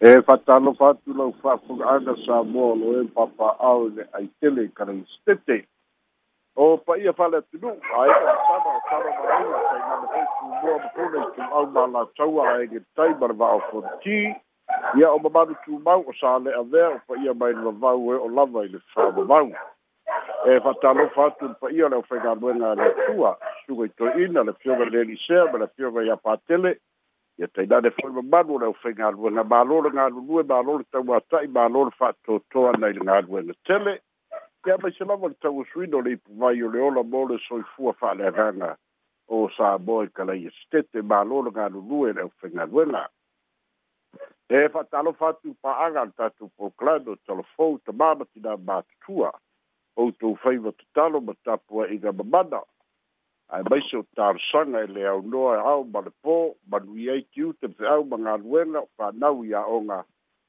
e fatalo fatu lau fafu ana sa molo e papa au le ai tele kana stete o pa ia fale tu no ai ka sama sama ma ai ka ina le tu mo mo pole tu au ma la tau ai ge tai bar ba o ti ia o mama tu ma o sa le a ver pa ia mai le va o e o la va ile sa mo ma e fatalo fatu pa ia le fega buena le tua su ge to ina le fio ver le ni ser ma le fio ver ia pa tele de ia tailane foi mamalu leu faigaluega maloolega lulue malole tauata'i malole fa'atoto ana i le na tele ia maise lava le tauasuina o le ipuvai o le ola bole mo le soifua fa'aleagaga o sa boy kala i kalaia setete malolega lulue leu faigaluega e pa fa'atalofa atu pa'aga le tatou proclaime o talafou tamā matinā matutua outou faiva tatalo ma tapua'iga mamana ae maise o tarosaga e le aonoa ao ma le pō manui ai kiu te feau ma galuega o fanau iaʻoga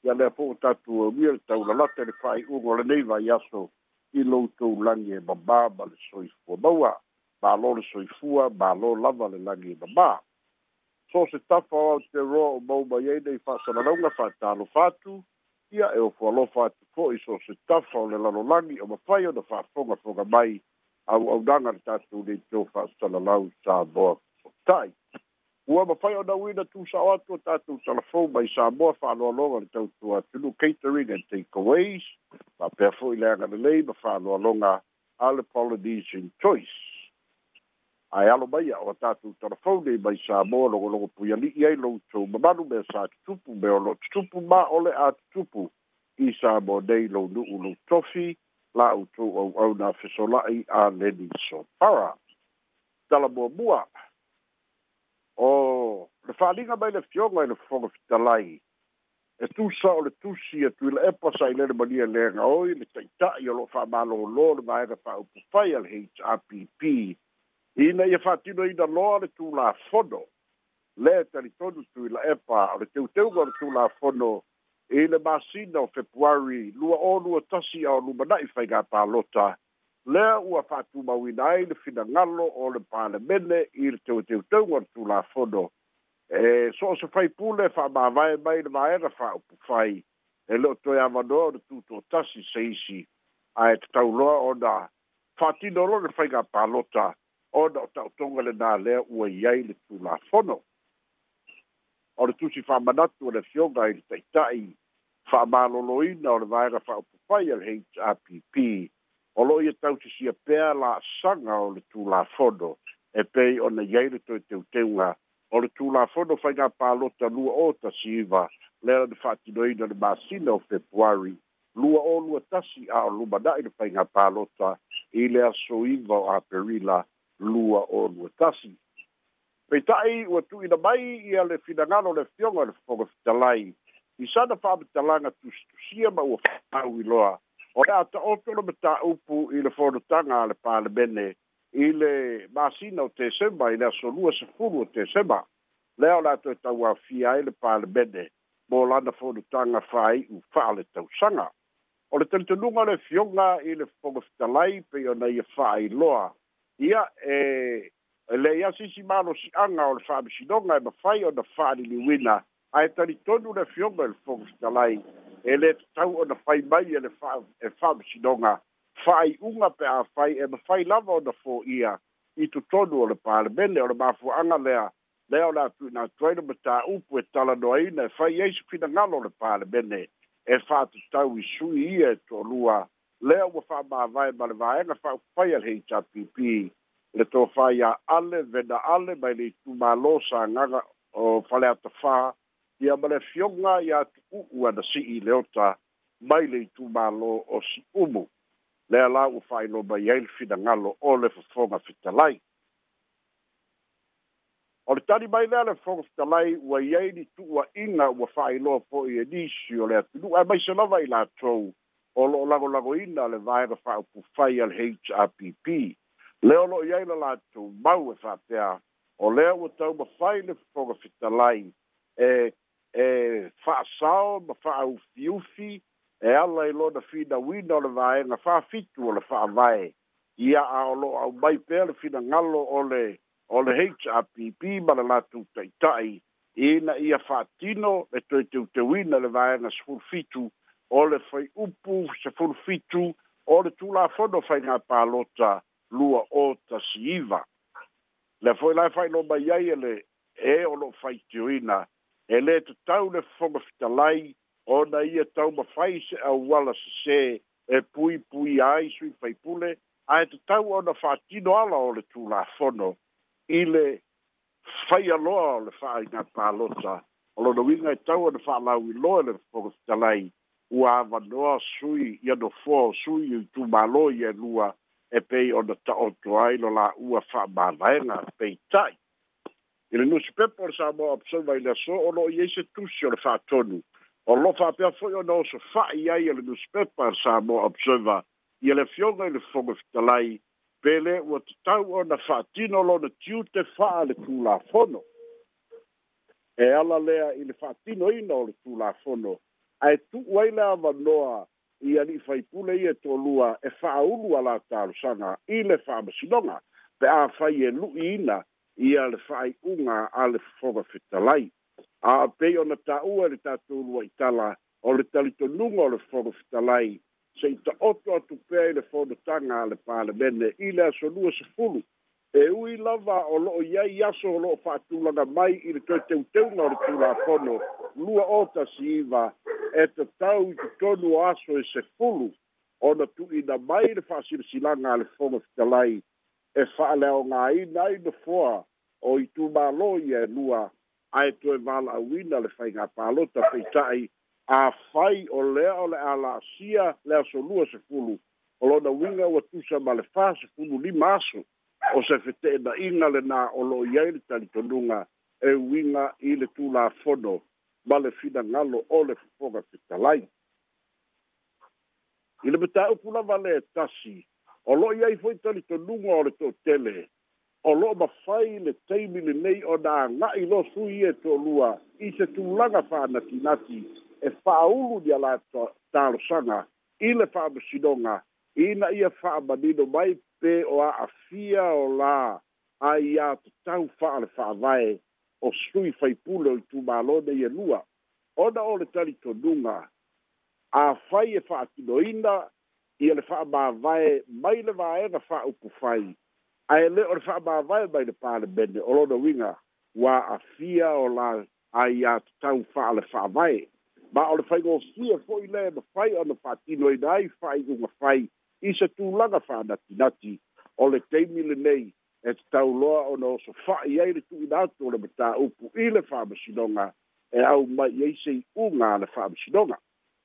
ia lea fo o tatou aumia le taulalata le faaiʻuga o lenei vai aso i loutou lagi e babā ma le soifua maua balo le soifua balo lava le lagi e babā so se tafa o te roa o mau mai ai nei faasalalauga faatalofa atu ia e ofoalofa atu foʻi so se tafa o le lalolagi o mafai ona faafogafoga mai au au danga ta tu de to fa sala lau sa bo tai ua ma fai ona uina tusao atu o tatou salafou mai sa moa fa'aloaloga le tautua tulu catering and takeaways ma pea fo'i le agalelei ma fa'aloaloga a le polynesian choice ae alo mai a oa tatou talafou nei mai sa moa logologo puiali'i ai loutou mamalu mea sa tutupu me o lo'o tutupu ma ole a tutupu i sa mo nei lou nu'u lou tofi la'u tu'auauna fesola'i aleni sopara tala muamua o le fa'aliga mai le fioga i le fofoga fitalai e tusa o le tusi e tui e le epa sai lele malia lega oi le taʻitaʻi o loo fa'amalōlō le maega fa'aupufai a le hrpp ina ia fa'atinoina loa le tulafono le talitonu tui la epa o le teuteuga o le tulafono i le masina o februari lua o lua tasi ao lumana'i faiga palota lea ua fa'atumauina ai le finagalo o le palemene i le teuteuteuga le tulafono e so o se faipule fa'amāvae mai le maera fa'aupu fai e le toe avanoa o le tutuatasi se isi ae tatauloa ona fa'atino lo le faiga palota ona o ta'otoga lenā lea ua i ai le tulafono o le tusi fa'amanatu o le fioga i le ta'ita'i fa'amāloloina o le vaega fa'aupupai a le hpp o lo'o ia tautisia pea la'asaga o le tulafodo e pei ona iai le toe teuteuga o le tulafodo faiga pālota lua o tasiiva lea le fa'atinoina le masina o februari lua o lua tasi a o lumana'i le faiga pālota i le asoiva o aperila lua o lua tasi peita'i ua tu'uina mai ia le finagalo le fioga le fofoga fitalai i sana fa'amatalaga tusitusia ma ua fa'au iloa o le a ta'oto le matāupu i le fonotaga a le palemene i le masina o tesema i le aso lua sefulu o tesema lea o latou e tauāfia ai le palemene mo lana fonotaga fa'ai'u fa'aletausaga o le talitonuga o le fioga i le fogafetalai pei ona ia fa'ailoa ia e leia sisi malosi'aga o le fa'amasinoga e mafai ona fa'aliliuina ae talitonu e le fioga i le fogasitalai e lē tatau ona fai mai e le faa e fa'amasinoga unga pe a fai e mafai lava ona fo'ia i totonu o le palemene o le mafua'aga lea lea o le atu'ina atu ai le matā'upu e talanoaina e fai ai sofinagalo o le palemene e fa'atatau i sui ia e to'alua lea ua fa'amavae ma le vaega fa'aupufai a le heitapipi le tofā iā ale vena ale mai le itumālō sagaga o fale atafā ia ma le fioga iā tu'u'u ana si'i leota mai le itumālō o si'umu le alā ua fa'ailo mai ai le finagalo o le fofoga fetalai o le tali mai lea le fofoga fetalai ua iai ni tu'ua'iga ua fa'ailoa fo'i e nisi o le atunu'a e maiso lava i latou o lo'o lagolagoina le vaega fa'aupufai a le hpp le o lo'o iai la latou mau e fa'apea o lea ua taumafai le fofoga fetalai e e fa'asao ma fa'aufiufi e ala i lona finauina o le vaega fa'afitu o le fa'avae ia aolo'o aumai pea le finagalo o le o le hrpp ma le latu ta'ita'i ina ia fa'atino e le toeteuteuina le vaega sefulufitu o le fai upu sefulufitu o le tulafono faigā palota lua o tasi iva lea fo'i lae fa'ailo mai ai e le e o lo'o faitioina e le tatau le fofoga fitalai ona ia taumafai se auala sesē e puipui ai sui faipule ae tatau ona fa'atino ala o le tulafono i le faialoa o le fa'aiga palota o lona uiga e tau ona fa'alauiloa e le fofoga fitalai ua avanoa sui ia nofoa o sui i tumālo ia e lua e pei ona ta'oto ai lo la'ua fa'amālaega peita'i i le nusi pepa o le samoa observa i le aso o loo iai se tusi o le faatonu o loo faapea foʻi ona oso faʻi ai e le nusi pepa le samoa observa ia le afioga i le fofoga fitalai pe lē ua tatau ona faatino lona tiu te faa le tulafono e ala lea i le faatinoina o le tulafono ae tuu ai le avanoa i ali fai pule i e tolua e faaulu a la talosaga i le faamasinoga pe a fai e luʻi ina ia le fa'aiʻuga a le fofoga fetalai ae pei ona taʻua le tatou lua itala o le talitonuga o le fofoga fetalai sei to'oto atu pea i le fonotaga a le palemene i le asolua sefulu e ui lava o lo'o iai aso o lo'o fa'atulaga mai i le toeteuteuga o le tulapono lua o tasiiva e tatau i totonu o aso e sefulu ona tu'uina mai le fa'asilasilaga a le fofoga fetalai e fa'aleaogāina ai nofoa o i tumālō ia e lua ae vala mala'auina le faigā palota a fai o lea o le a sia le se fulu o lona uiga ua tusa ma le fā fulu li maso o se le lenā o lo i ai le e uiga i le fono ma le ngalo o le se talai i le pula vale le tasi o lo'o i ai foi talitonuga o le tele o loo mafai le taimi lenei o na aga'i lo sui e toʻalua i se tulaga fa'anatinati e fa'aulu nia la talosaga i le fa'amasinoga ina ia fa'amanino mai pe o a'afia o la a iā tatau fa'a le fa'avae o sui faipule o i tumālo nei elua ona o le talitonuga āfai e fa'atinoina ia le fa'amāvae mai le vaega fa'aupu fai fa ae le o le fa'amāvae mai le palemene o lona uiga uā afia o la ai iā tatau fa'ale fa'avae ma o le faigofie fo'i le mafai ona fa'atinoina ai fa'ai'uga fai i se tulaga fa'anatinati o le taimi lenei e tatauloa ona oso fa'i ai le tu'uina atu o le matāupu i le fa'amasinoga e au mai ai se i'uga a le fa'amasinoga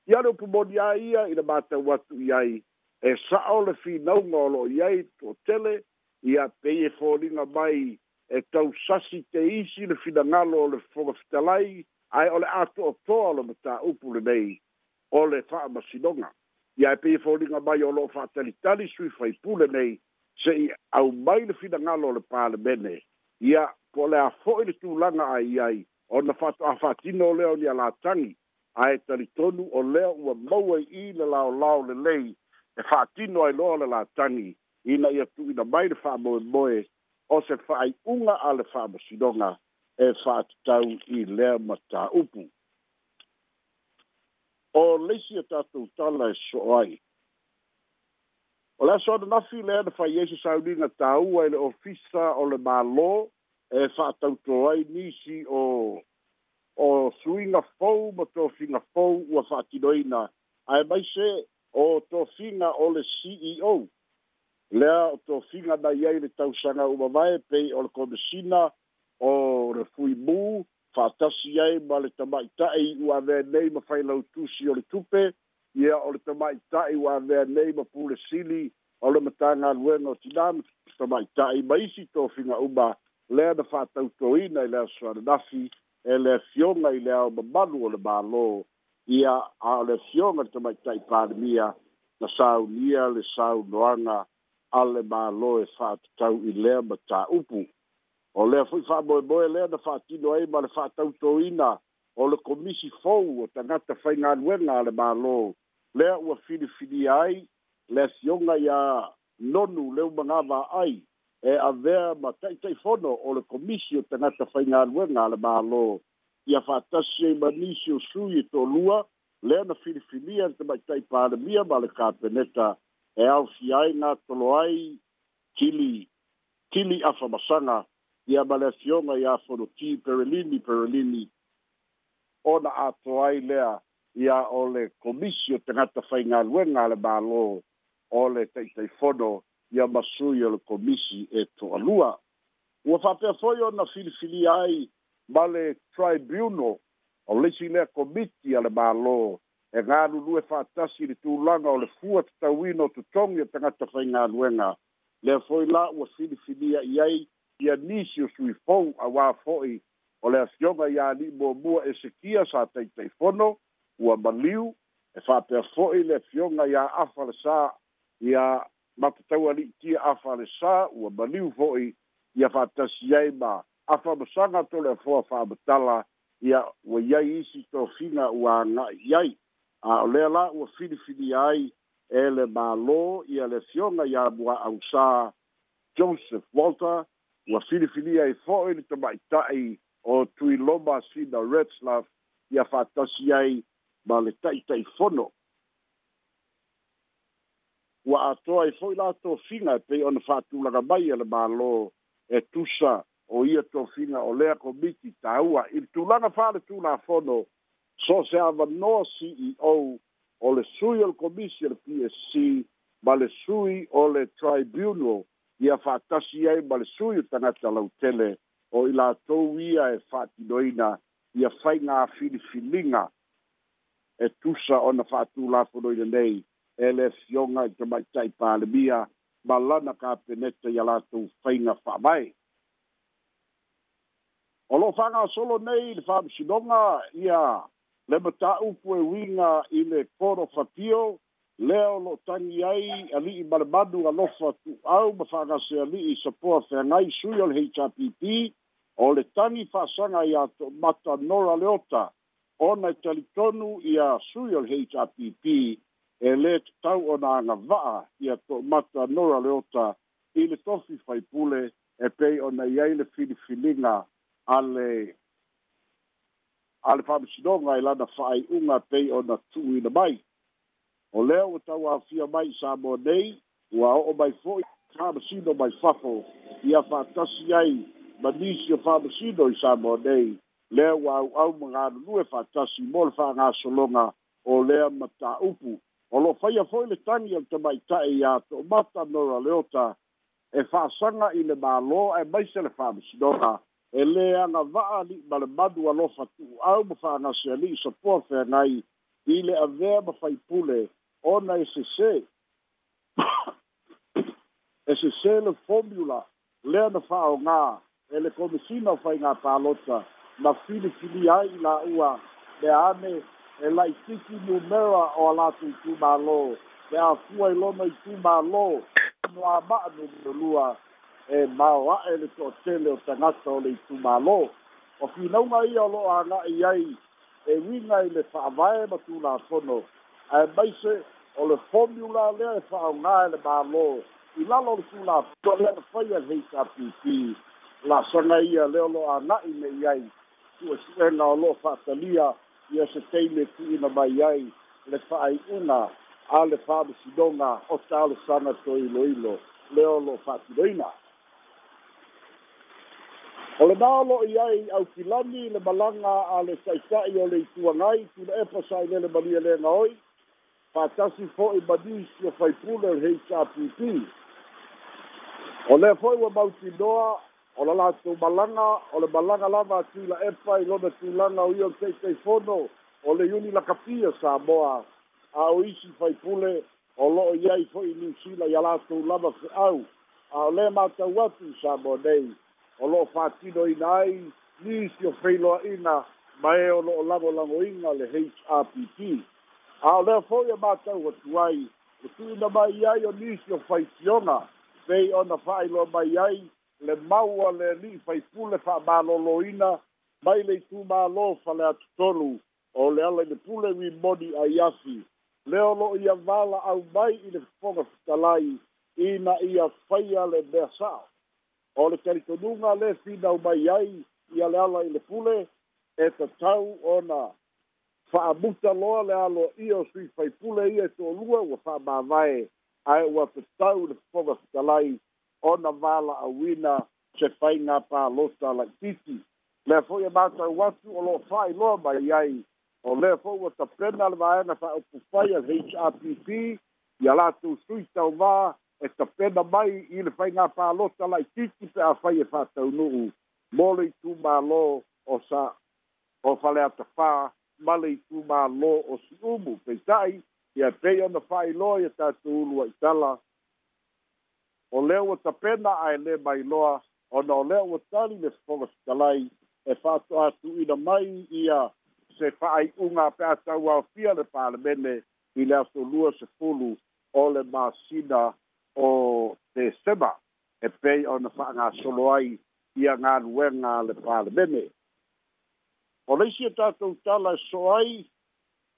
ia le upumoni a ia i le matau atu i ai e sa'a o le finauga o lo'o i ai to'atele ia pei e fōringa mai e tau sasi te isi le finangalo o le whakafitalai ai ole ato o toa lo mata upu le nei ole le whaamasinonga. Ia e pei e bai mai o lo whaatalitali sui whaipu le nei se i au mai le finangalo o le pāle mene. Ia po le a fōi le tūlanga ai ai o na whato a whātino o leo ni a lātangi ai e tari tonu o leo ua maua i le lao lao le lei e whātino ai loa le lātangi. La ina ia tu'uina mai le fa'amoemoe o se fa'ai'uga a le fa'amasinoga e fa'atatau i lea mataupu. o leisi e tatou tala e so'o ai o le aso ananafi lea na fai ai se sauliga tāua i le ofisa o le mālō e fa'atautō ai nisi o o suiga fou ma tofiga fou ua fa'atinoina ae mai se o tofiga o le ceo lea o to finga na ia i le tausanga o mawae pei o le komisina o le fui mū, whātasi ai ma le tamai tae ua vea nei ma whailau tūsi o le tupe, ia o le tamai tae ua vea nei ma pūle sili o le matanga luenga o tinam, tamai tae ma isi to finga uma lea na whātau toina i lea suara nafi, e le fionga i lea o mamalu o le mālo, ia a le fionga le tamai tae pārmia na sāunia le sāunoanga, ale malo e fa tau i lea ma ta upu. O lea fui fa boe boe lea na fa tino ei ma le fa tau ina o le komisi fou o ta ngata fai ngā nuenga ale malo. Lea ua fini fini ai, lea sionga ia nonu leu mangava ai e a vea ma tai tai fono o le komisi o ta ngata fai ngā nuenga ale malo. Ia fa tasi e manisi o sui e tō lua, lea na fini fini ante mai tai pāremia ma le kāpeneta ngā e au fiai ngā toloai tili, tili afa masanga i a male fionga i a fono ti perelini perelini o na atoai lea i a ole komisio te ngata fai ngā luenga le bālo o le teitei fono i a masui o le komisi e to alua. Ua whapea foi o na filifili ai male tribunal o lisi lea komiti ale bālo le bālo e galulu e faatasi i le tulaga o le fua tatauina o totogi o e tagata faigaluega lea foi la ua filifilia i ai ia nisi o suifou auā fo'i o le afioga iā li'imuamua esekia sa taitaifono ua maliu e fa'apea fo'i le afioga iā afa le sā ia matatau ali'itia afa le sā ua maliu fo'i ia fa'atasi ai ma afamasaga tole afoa fa'amatala ia ua iai isi tofiga ua aga'i ai a o lea la ua filifili ai e le mālō ia le fioga iā mua'ausā joseph walter ua filifili ai fo'i le tama'ita'i o tuiloma sina retslaf ia fa'atasi ai ma le ta'ita'ifono ua atoa ai fo'i latou figa e pei ona fa'atulaga mai e le mālō e tusa o ia tofiga o lea komiti tāua i le tulaga fa'ale tulafono so se ava no CEO o le sui al commission PSC ma le sui o le tribunal ia fatasi ai ma le sui o tangata lau tele o ila tau ia e fati doina ia fai ngā filifilinga e tusa o na fatu la fonoina nei e le fionga i tamaitai pālemia ma lana ka peneta ia la tau fai ngā whamai. O lo whanga solo nei le whamishinonga ia yeah le mata'u poe winga i le foro fatio lea o ali tagi ai a malemadu alofa tu'au ma fa'agase ali'i sapoa feagai sui o le hpp o le tagi fa'asaga iā tomata nora leota ona e talitonu ia sui o le hpp e lē tatau ona agava'a ia tomata nora leota i le tofi faipule e pei ona i ai le filifiliga a le a le faamasinoga e lana fa'ai'uga pei ona tu'uina mai o lea ua tauafia mai sa mo nei ua o'o mai fo'i faamasino mai fafo ia fa'atasi ai ma nisi o faamasino i sa mo nei lea ua au'au ma galulue fa'atasi mo le fa'agasologa o lea ma ta'upu o lo'o faia fo'i le tagi o le tama'ita'e iā to'omata nora leota e fa'asaga i le mālō e maise le faamasinoga e lē ali ali'i malemanu alofa tu'u'au ma fa'agasi ali'i sapoa feanai i le avea ma faipule ona e sesē le formula lea na fa'aogā e le komisina o faigā palota na filifili ai i la'ua le ane e la'itiki numera o a latou tumālō le afua i lona i tumālō noa ma'a e mau ae le toʻatele o tagata o le itumālō o finauga ia o loo aga'i ai e uiga i le fa'avae ma tulapono ae maise o le formula lea e fa'aogā e le mālō i lalo e o le tulapono lea na faia le heitapipī lasaga ia lea o loo aga'i me'i ai tuʻesuʻega o loo fa'atalia ia se taime tu'uina mai ai le fa'ai'una a le fa'amasinoga o taalosana toiloilo leo lo fa'atinoina O le nā lo i ai au kilani le malanga a le saisai o le itua ngai, tu le epa sa i le mali e oi, pa tasi fo i badi si o fai pula le hei sa piti. O le fo i wa mauti noa, o la lātou malanga, o le malanga lava a tu la epa i lona tu langa o i o tei tei fono, o le yuni la kapia sa moa, a o isi fai pula, o lo i ai fo i ni sila i a lātou lava fi au, a o le mātou watu sa moa nei, o loo faatinoina ai nisi o feiloaʻina ma e o loo lagolagoiga le happ a o lea fo'i e matau atu ai e mai ai o nisi o faisioga pei ona fa'ailoa mai ai le maua le ali'i faipule fa'amālōlōina mai le itumālō fale atu tolu o le ala i le pule ui moni ai afi lea o lo'o ia vala'au mai i le fofoga ina ia faia le mea sa'o o le talitonuga le finau mai ai ia le ala i le pule e tatau ona fa'amuta loa le alo e ia sui faipule ia e toalua ua fa'amavae ae ua tatau i le fofoga fetalai ona vala'auina se faiga palota la'itiiti lea fo'i e matau atu o lo'o fa'ailoa mai ai o lea fo'i ua tapena le vaega fa'aupu fai a hrpp ia latou sui tauvā e ka pena mai i le whainga pālota lai titi pe a whai e whātau nuu. Mole i tū mā lō o sa o whale ata whā, male i tū mā lō o si umu. Pei tai, i a pei ana whai lō i a tātou ulua i tala. O leo ta pena a e le mai loa, o na o leo o tari le whongas kalai, e whātu atu i na mai i a se whai unga pe a tau au fia le pālamene i le aso lua se fulu o le māsina māsina o te sema e pei o na whaanga solo ai i a ngā ruenga le pāle mene. O leisi e tātou tala e so ai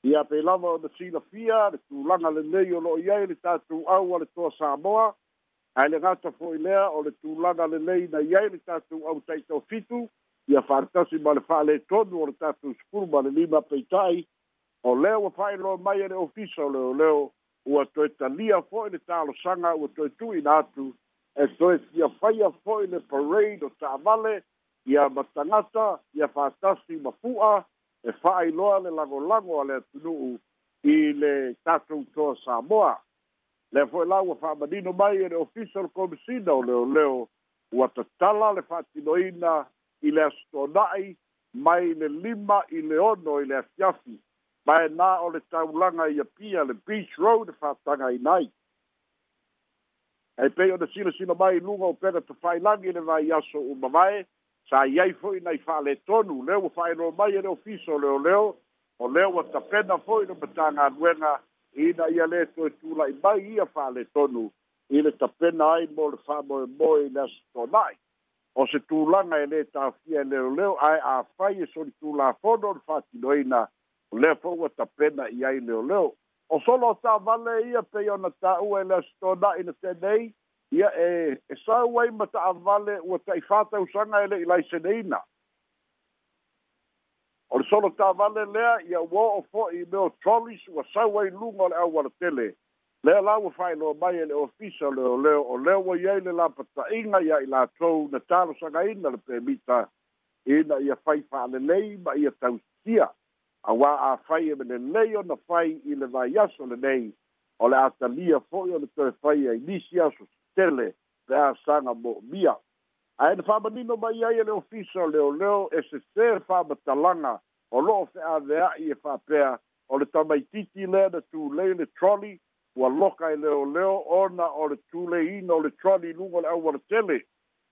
i a pei lava o na sila fia le tūlanga le nei o lo i ai le tātou au a le toa Samoa ai le ngāta fo i lea o le tūlanga le nei na i ai le tātou au taitau fitu i a whartasi ma le whaale tonu o le tātou skuru ma le lima peitai o leo wha whaelo mai e le ofisa o leo leo ua toe talia fo'i le talosanga ua toe tu'ina atu e toe sia faia fo'i le parade o ta'avale ia matagata ia fatasi ma fu'a e fa'ailoa le lagolago a le atunu'u i le tatou toa samoa le fo'i la ua fa'amanino mai e le ofisa o le komisina o leoleo ua tatala le fa'atinoina i le asotona'i mai le lima i le ono i le afiafi paenā o le taulaga ia pia le beach road faatagaina ai e pei ona silasila mai i luga o pega tafailagi le vaiaso uma mae sa iai fo'i nai fa'aletonu le ua fa'ailo mai e le ofisa o leoleo o le ua tapena fo'i le matagaluega ina ia lē toe tula'i mai ia fa'aletonu i le tapena ai mo le fa'amoemoe i le asitona'i o se tulaga e lē tafia e leoleo ae afai e soli tulafono o le fa'atinoina le fo'u e tapena i ai leoleo o solo sa vale ia pei ona tā'ua e le in se dei ia e e sau ai ma ta'avale ua ta'ifatausaga e le'i laiseneina o le solo vale lea ia ua o'o fo'i me o trolis ua sau ai luga o le auala tele lea la ua fa'ailoa mai e le ofisa o leoleo o lea ua iai le inga ia i latou na talosaga'ina le pe pemita ina ia fai fa fa'alelei ma ia tausia auā afai e menenei ona fai i le vaiaso lenei o le atalia fo'i o le toe fai ai nisi aso setele pe asaga mo'omia ae na fa'amanino mai ai e le ofisa e o leoleo e sesē fa'amatalaga o lo'o fe'avea'i e fa'apea o le tamaitiiti lea na tulei le troli ua loka e leoleo ona o le tuleina o le troli luga o le auala tele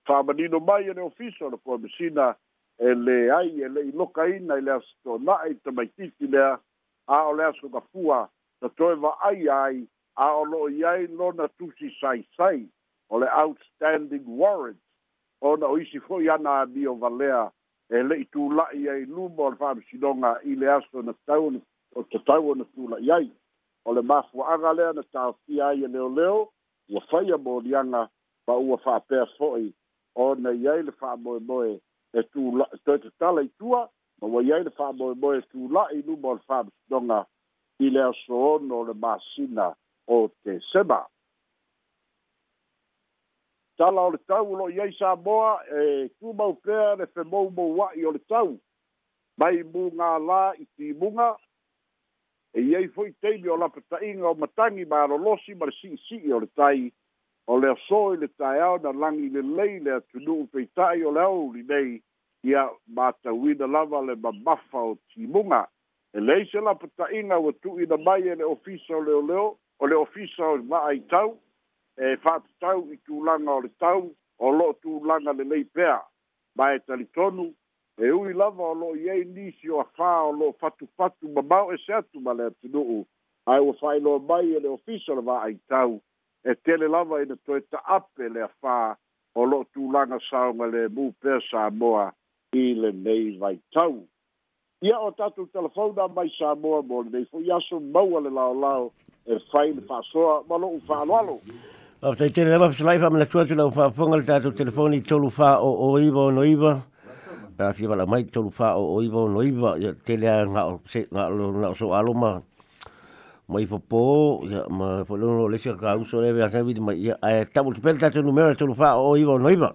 fa'amanino mai e le ofisa o le komisina e le ai e le iloka ina i le aso na'i tamaitiki lea a o le aso kafua na toe va'ai ai a o lo'o i ai lona tusi saisai o le outstanding warrant ona o isi fo'i ana amio valea e le'i tula'i ai luma o le fa'amasinoga i le aso na tau o tatau ona tula'i ai o le mafua'aga lea na tafia ai e leoleo ua faia molianga ba ua fa'apea fo'i ona i ai le fa'amoemoe e tu la to te tala i tua ma wa yai le fa mo mo e tu la i lu mo fa donga i le so no le masina o te seba tala o le tau lo yai sa boa e tu mo pe le fe mo mo wa i o le tau mai mu nga la i ti munga e ye foi te mi o la pe ta inga o matangi ma lo losi ma si si o le tai o le aso i le taeao na lagi i lelei le atunuu peita'i o le au linei ia matauina lava le mamafa o timuga e lei se lapata'iga ua tu'uina mai e le ofisa o leoleo o le ofisa o va'aitau e fa'atatau i tulaga o le tau o lo'o tulaga lelei pea ma e talitonu e ui lava o lo'o i ai nisi o afā o lo'o fatufatu mamao ese atu ma le atunu'u ae ua fa'ailoa mai e le ofisa o le va'aitau e tele lava ina toe ta ape le fa o lo tu langa saunga le mu pesa moa i le nei vai tau. Ia o tatu telefona mai sa moa mo le nei fo iaso maua le lao lao e fai le fasoa ma lo u fa'alo alo. Ba fai tene lava pisa laifa mele tuatu lau fa fonga le tatu telefoni tolu fa o o iwa o no iwa. Ba fia wala mai tolu fa o o iwa o no iwa. Ia tele a ngao se ngao lo ngao so aloma. Ia mai fo po ya ma fo lo lo lesia ka uso le ya sabi ma ya a e ta bu pel ta tu mera tu fa o iba no iba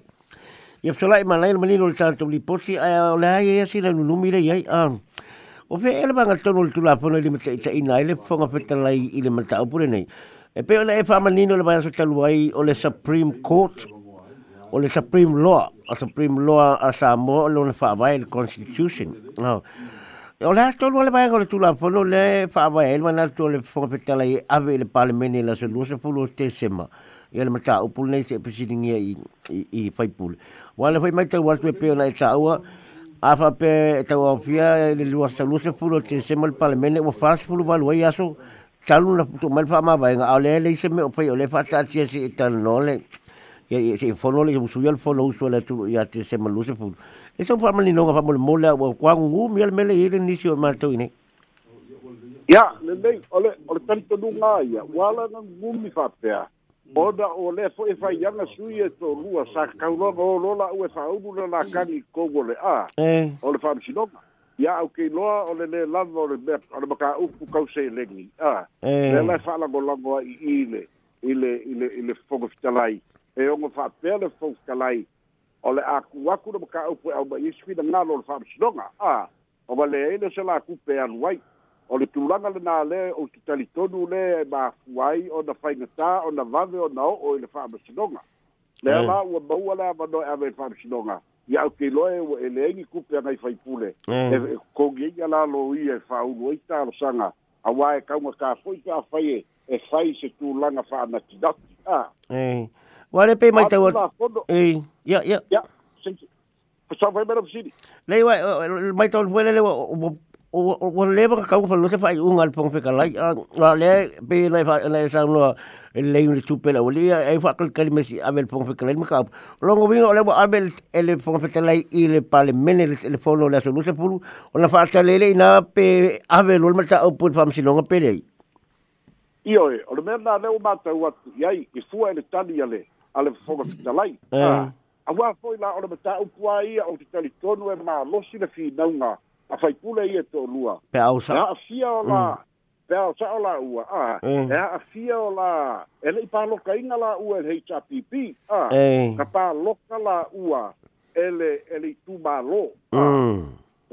ya fo lai ma lai ma ni lo ta tu li po si a le ai ya e si le no mira ya a o fe el ba ga tu lo tu la fo no li ma ta ina e le fo ga fe ta lai i le ma ta o pure nei e pe ona e fa ma ni no le ba so ta lu ai o le supreme court o le supreme law a supreme law a sa mo lo na fa ba constitution no O la tonu le mai kore tula fono le whaama e lwa na tole whakapetala i ave le palemene la se lusa fulu o te sema. Ia le mata upul nei se pesiringia i, i, i whaipule. Wale whai mai tau watu e peo na e taua. Afa pe e tau fia le lusa lusa fulu o te sema le palemene ua whaas fulu waluai aso. Talu na putu mai whaama vai nga le se me o whai o le whatatia se e tala nole. Ia se fono le musui al fono usua le tulu i a te sema lusa fulu. e sa fa mali no fa mole mole wa kwa ngu mi al mele ile ni si o ma to ine ya le le ole ole tanto du nga ya wala ngu ngu mi fa pe a oda ole fo e fa ya na sui e to rua sa ka lo lo lo la u e fa u du na ka ni ko go le a eh ole fa mi no ya o ke lo ole le la vo e. le be ole ba ka u ku ka se le ni a le le fa la go la go ile ile ile ile fo go fitalai e ongo fa pele fo go fitalai o le akuaku na makaupu e auma iesu ina galo o le faamasinoga a o valeai le se laku pe alu ai o le tulaga lenā lē ou se talitonu lē e mafu ai ona faigatā ona vave ona o'o i le faamasinoga lea la ua maua le avanoe ava i le faamasinoga ia au keiloa e ua eleaigi kupe agai faipule e, e kogiaia lalo ia e fa'aulu ai talosaga auā e kauga kafoi kafai e fai se tulaga fa'anakinaki a Wale pe mai tau. Eh, ya ya. Ya. Sa vai mera sini. Lei vai mai tau fuele le o le ba ka fa lo se fai un al pon fe kalai a ah, le pe le fa le sa no le un chupe la oli ai fa kal kal mesi abel pon fe kalai ka longo vingo le ba abel ele pon fe kalai i le pa le mene le telefono le so se pulu ona fa ta le le na pe abel ol oh, pues, mata o pul fam si longa pe le i oi o le mena le o mata wat yai i fua ele tani ale ale fonga fita lai. Eh. Ah, a wā foi la ona mata au kua o te tali tonu e mā losi na fi naunga a fai pula ia tō lua. Pe au sa. Pea a fia o mm. pe au sa o ua, a. Ah, mm. Pea a fia o la, e lei pā loka inga la ua ah, eh. e hei tā pipi, a. Ka pa lo kala ua, ele, ele tū mā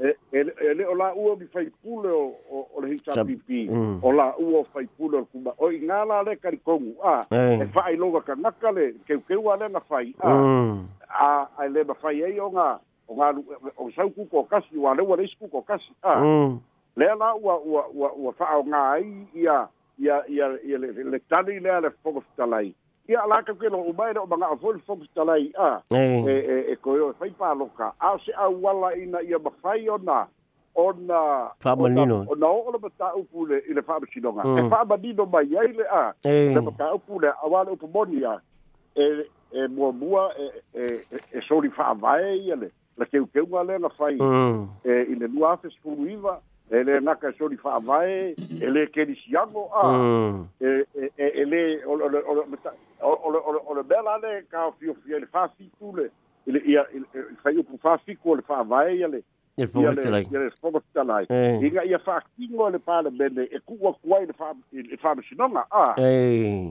e, e, e le mm. o la ua mi fai pule o o le hita pipi o la ua o fai pule o kuma o i ngā la le kari kongu a e fai e longa ka naka le keu keu a le na fai mm. a a e le ma fai ei o ngā o ngā o sau kuko o kasi o ale ua reis kuko o kasi a mm. le la ua ua ua ua fai o ngā ai ia ia ia le tani lea le fokofitalai ia ala ka kelo u bai ro banga fol fox talai a mm. e e e ko yo fai pa loka a se a wala ina ia ba fai ona ona fa ba nino ona ona ba ta u pule ina fa ba sidonga e fa ba dino ba yai le a mm. e ba ta u pule a wala u pomonia e e mo bua e e e, e soli fa vai ia e le la ke u ke u ale na fai mm. e ina lua fes fu ele na ka e sori fa vai ele ke ni siago a mm. ele e, e, ole ole ole bela le ka fio fio le fa si tule ele ia fa io pu fa si col fa vai ele e fo te lei ele fo mo te lei inga ia fa kingo le pa le bene e ku wa kuai le fa le fa mo sino ma a ei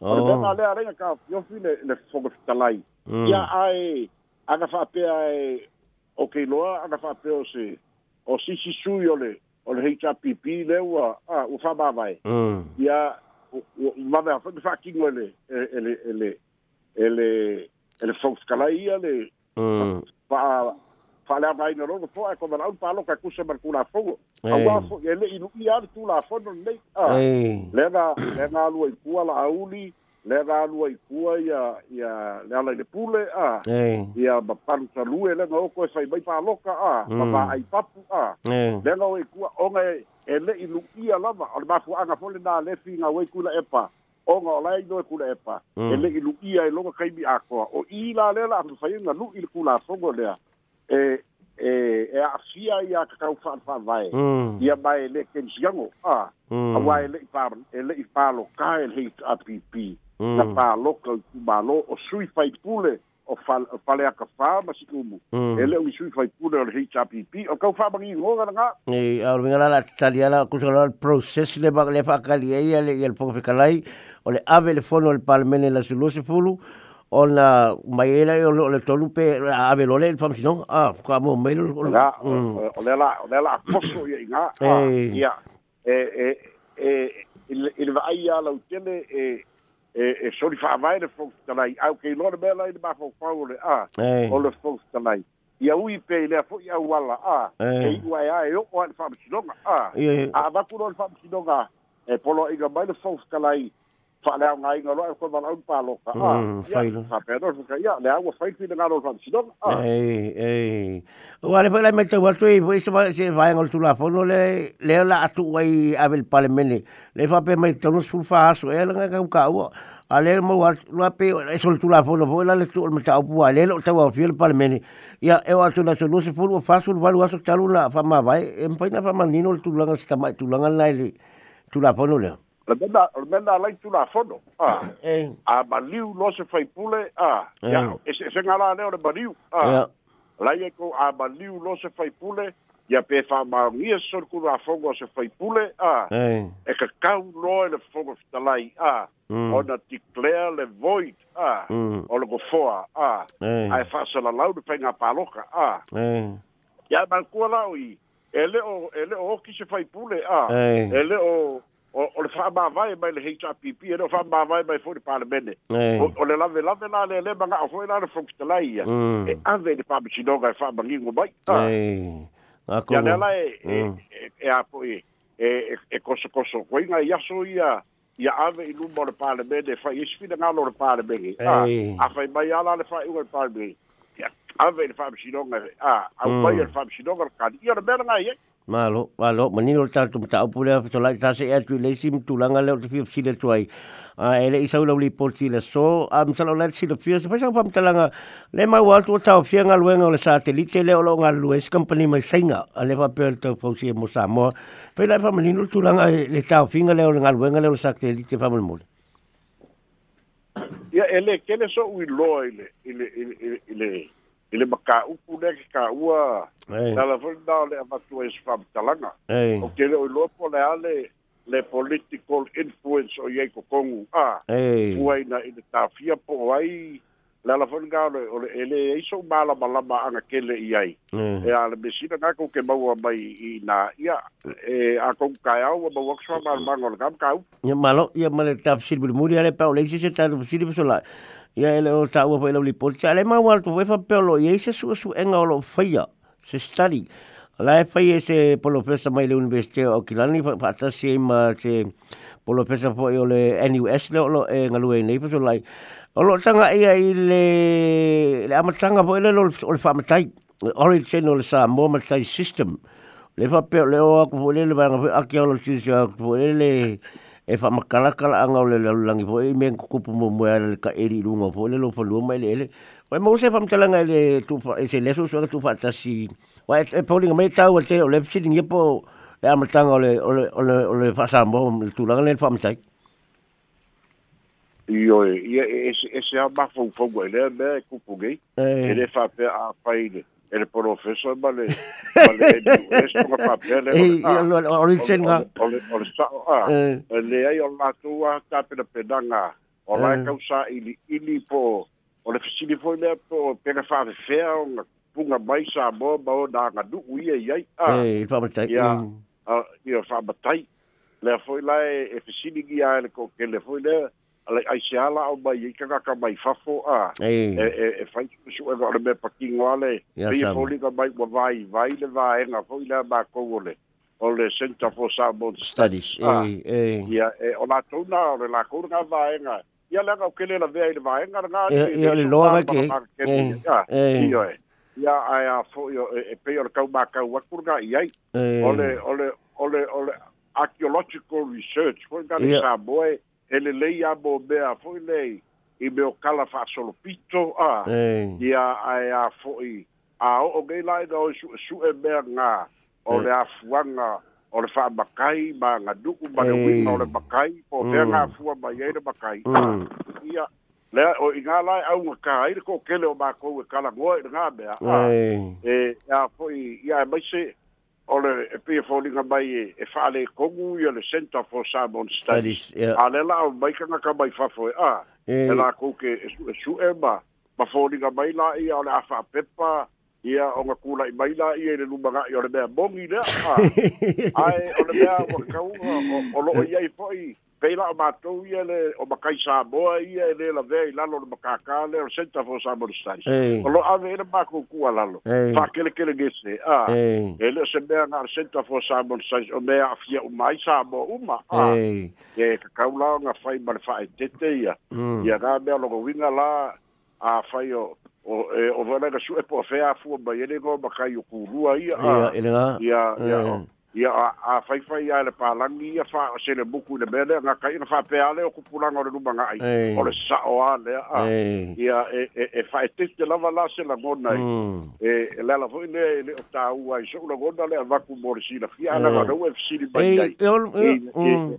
o oh. le bena le arenga ka fio fio le le fo mo te lei ia ai ana fa pe ai Okay, loa, ana fa pe o se. Si. o sisi sui o le o le HPP mm. le ua mm. a ua whamawai. Ia mame hawha ni whakingo ele ele ele ele ele whauskalai ia le wha whale a mai na rono fo a kona rau palo ka kusa mar kula fongo. A ua fo ele inu i ar tu la fono nei. Le nga le na alua i kua la auli leva galua i kua ia ia le ala i le pule a ia ma palutalue lega oko e fai mai paloka a ma vaai mm. papu a lega e o e, e i kua oga e le'i lu'ia lava o le mafuaaga fole na lefi gauai kuila epa oga o lai noe kuila epa e le'i lu'ia e mm. loga kaimi akoa o i la le la na afafaiga lu'i le kulasogo lea e E, e afia ia kakau whaafawai. Hmm. Ia mai le kensiango. A hmm. wai le i le i pālo kai e le heit APP. Hmm. Na pālo ka i kumalo o sui fai pule o fale a kafā ma si kumu. E le ui sui fai pule o le heit APP. O kau whaamangi i ngonga nga. E au ringa la talia la kusala le process le maka le whakali eia le i le pokawhikalai. O le ave le fono le palmene la sulose fulu. Mm. E o na mai ela o le tolu pe a ve lole fam e sino a ka mo mai lo o la mm. o la o ye nga ya e e e, e il va ya la utene e e e soli fa mai le fo tana i au ke lo le bela i le mafo fa o le a o le fo tana i ya ui pe le fo ya wala a e i wa ia e o fam sino a a va ku lo fam sino a e polo i ga mai le fo tana ngai loa e kovala'au paloka a sapena ya le aua fai pinagalo fa'amasinoga ei ei ua se le le la atu'u ai ave le eh, le fa'apea mai tauna e ale le mau loa pe e so le la eh, eh, le tu'u le mataupu a le lo'o tau aofia le palemene e o atu na solua sefulu ua faso le valu aso talu na Remember, remember, I like to laugh on Ah, ah, Baliu, no se fai pule, ah. Yeah. Ese ngala aneo de Baliu, ah. Yeah. Laie ko, ah, Baliu, no se fai pule, ya pe fa maungi e sol kuru a fongo se fai pule, ah. Hey. Eh. E ka kau noe le fongo fitalai, ah. Mm. Ona declare le void, ah. Mm. Ola go foa, ah. Hey. Eh. Ae fa sola lau de penga paloka, ah. Hey. Ya, man kua lau i. Ele o, ele o, ki se fai pule, ah. Hey. Ele o, o o le fa ba vai mai le hita pp e no fa ba vai mai fo le parlamente o le lave lave na le le banga fo na le fokstalai mm. e ave le pa bichi doga fa ba ngingo bai ta na ko ya na e e, mm. e, e a po e e e koso koso ko inga ya so ia ia ave i lumbo le parlamente fa i e sfida na lo le parlamente ah, a fa mai ala le fa i le parlamente ave le whaamsinoga ah, hmm. a le whaamsinoga le kani mea langai ai eh? Malo, malo, mani no tatu ta upule to lai ta atu le sim tu langa le fi fi le tuai. A ele isa le so am sala le si le se pesa pam le ma wa tu ta fi nga luenga le satelite le lo nga lues company mai singa ale va per to fo mo sa mo. Pe la fa mani le ta fi nga le nga luenga le satelite fa ia e le kele so u loa ile ile ile ile, ile. ile maka upu le ke ka ua tala hey. fulina o le amatua isu e fam talanga hey. o kere o ilo po le ale le political influence o yei kokongu a ah. hey. ua ina ina tafia po wai la la fonga ole ole ele e so mala mala ma anga kele i ai mm. e ale be sina ka ko ke mau mai i na ia e a ko ka ia o ba wok so ma ma ngol kam ka ia malo ia male ta sir bil muri ale pa ole se ta sir bil sola ia ele o ta o pa ele li por cha ale ma wal to fa pe lo ia se su su en o lo fa se study la fa ia se po lo festa mai le universite o kilani fa ta se ma se po lo festa po ole nus le lo e ngalue nei fa so like O lo tanga ia i le, le amatanga po ele lo le whamatai. Le origin o le sa mō system. Le whapeo le o aku po ele le bai ngapu aki o lo tisi aku po ele e whamakarakala anga o le lalulangi po ele mea kukupu mō mua e le ka eri runga po ele lo whalua mai le ele. O e mōse whamatalanga ele tūwha, e se leso suaka tūwha atasi. O e, e pōlinga mai tau al tere o le psiri ngepo e amatanga o le whasambo o le tūlanga le whamatai io e e se ha e ma fu fu quelle me cupo gay e le fa eh. e per a paide e le professor vale vale eh, eh. e questo qua fa per le orizzenga or sta a le hai on la tua tappe da pedanga o la causa il il po o le fisili foi me po per fa fer un punga mai sa bo ba o da ga du ui e ai a mm. e fa mai ia io fa batai le foi la e fisili gia le ko che le foi le ala ai se ala o mai i kaka ka mai fafo a e e e fai su e gore me pakin wale e i foli ka mai wa vai vai le va e na foi la ba ko wole o le centre for sabon studies e e ia e ona tuna o le la kurga va e na ia le ka kele la ve le va e na na e le lo va ke e e ia ai a fo yo e pe yo ka ba ka wa kurga ia o le o le o le archaeological research for gani sa boy ele lei a bobea foi lei e meu cala fa solo pito a e a ai a foi a o ge lai do su su e berna o le afuanga o le fa bakai ba nga duku ba le wi o le bakai po mm. berna fu ba ye le bakai mm. Ah, ia le o i nga lai au nga ka ai ko kele o ba ko we kala ngoi nga be a e a foi ia e mai se ole e pia fōni ngā mai e, e whāle kongu i ole Center for Salmon Studies. A le la o mai kanga ka mai whafoe a. E, e la kouke e, e su e ma. Ma fōni ngā mai la i ole awha pepa. Ia o ngā kūla i mai la i e le lumanga i ole mea mongi rea. Ai ole mea wakaunga o loo iei poi peila o matou ia le o makai saboa ia e lē lavea i lalo o le makākā le o centa fo samol stais o lo ave ele makoukua lalo fa'akelekele gese a e le o se mea ga le centa fo samol stais o mea afia uma ai saboa uma a e kakaulao ga fai ma le fa'aetete ia mm. ia ga mea logowiga la a fai o o e o valaga su'e po afea afua mai ele go makai o kūlua ia aia ele ga ia ia ya a faifai ya le palagi ya fa o sele buku i le mea lea gakai ga faapea lea o kupulaga o le lumaga'i o le sa'o a lea a ia e faetete e, e lava la se lagona i mm. e, e leala foi le le o tāua i so'u lagona le avaku mo le silafia a lagaanau e fasili mai ai mm.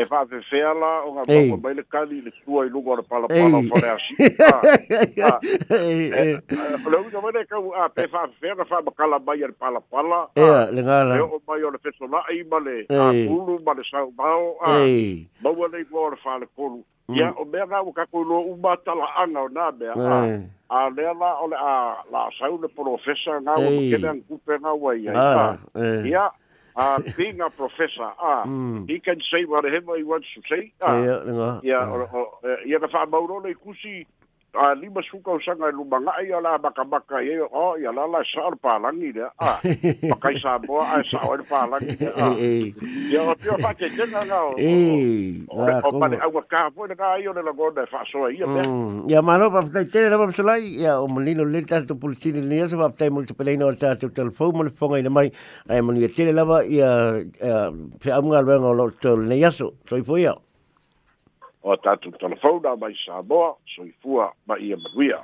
e faafefea la o ga maua le kali ah, ah. eh, eh, le sua i luga o le palapala o faleasita le ah mai le kau a pe faafefea ga faamakala mai a ah, le palapala ea le gala e oo mai o le fesola'i ma le akulu ma le saumao maua lei ua o le faalekolu mm. ia o mea ga ua kako iloa uma tala'aga ona mea a lea la o le a la'asau le polofesa gau makele agakupe gau ai ai ia uh, being a professor, uh, mm. he can say whatever he wants to say. Uh, yeah, yeah. Uh, yeah, uh, yeah, the wha maurone kusi a lima suka o sanga e lu manga ai ala baka baka ye o ya la la sar pa la ni de a baka sa bo a sa o pa la ni de e ya o pio fa ke tena na o e o pa le agua ka po de ka ai o le lo gode fa so ia be ya mm, mano pa fa te le vamos lai ya o molino le tas to pulsi ni ya se va te multi pele no ta to telefono mo le fonga ni mai ai mo ni e te le lava ia fa amu al ben o lo to le ya so to i fo o tatou talafou la mai Samoa soifua ma ia maluia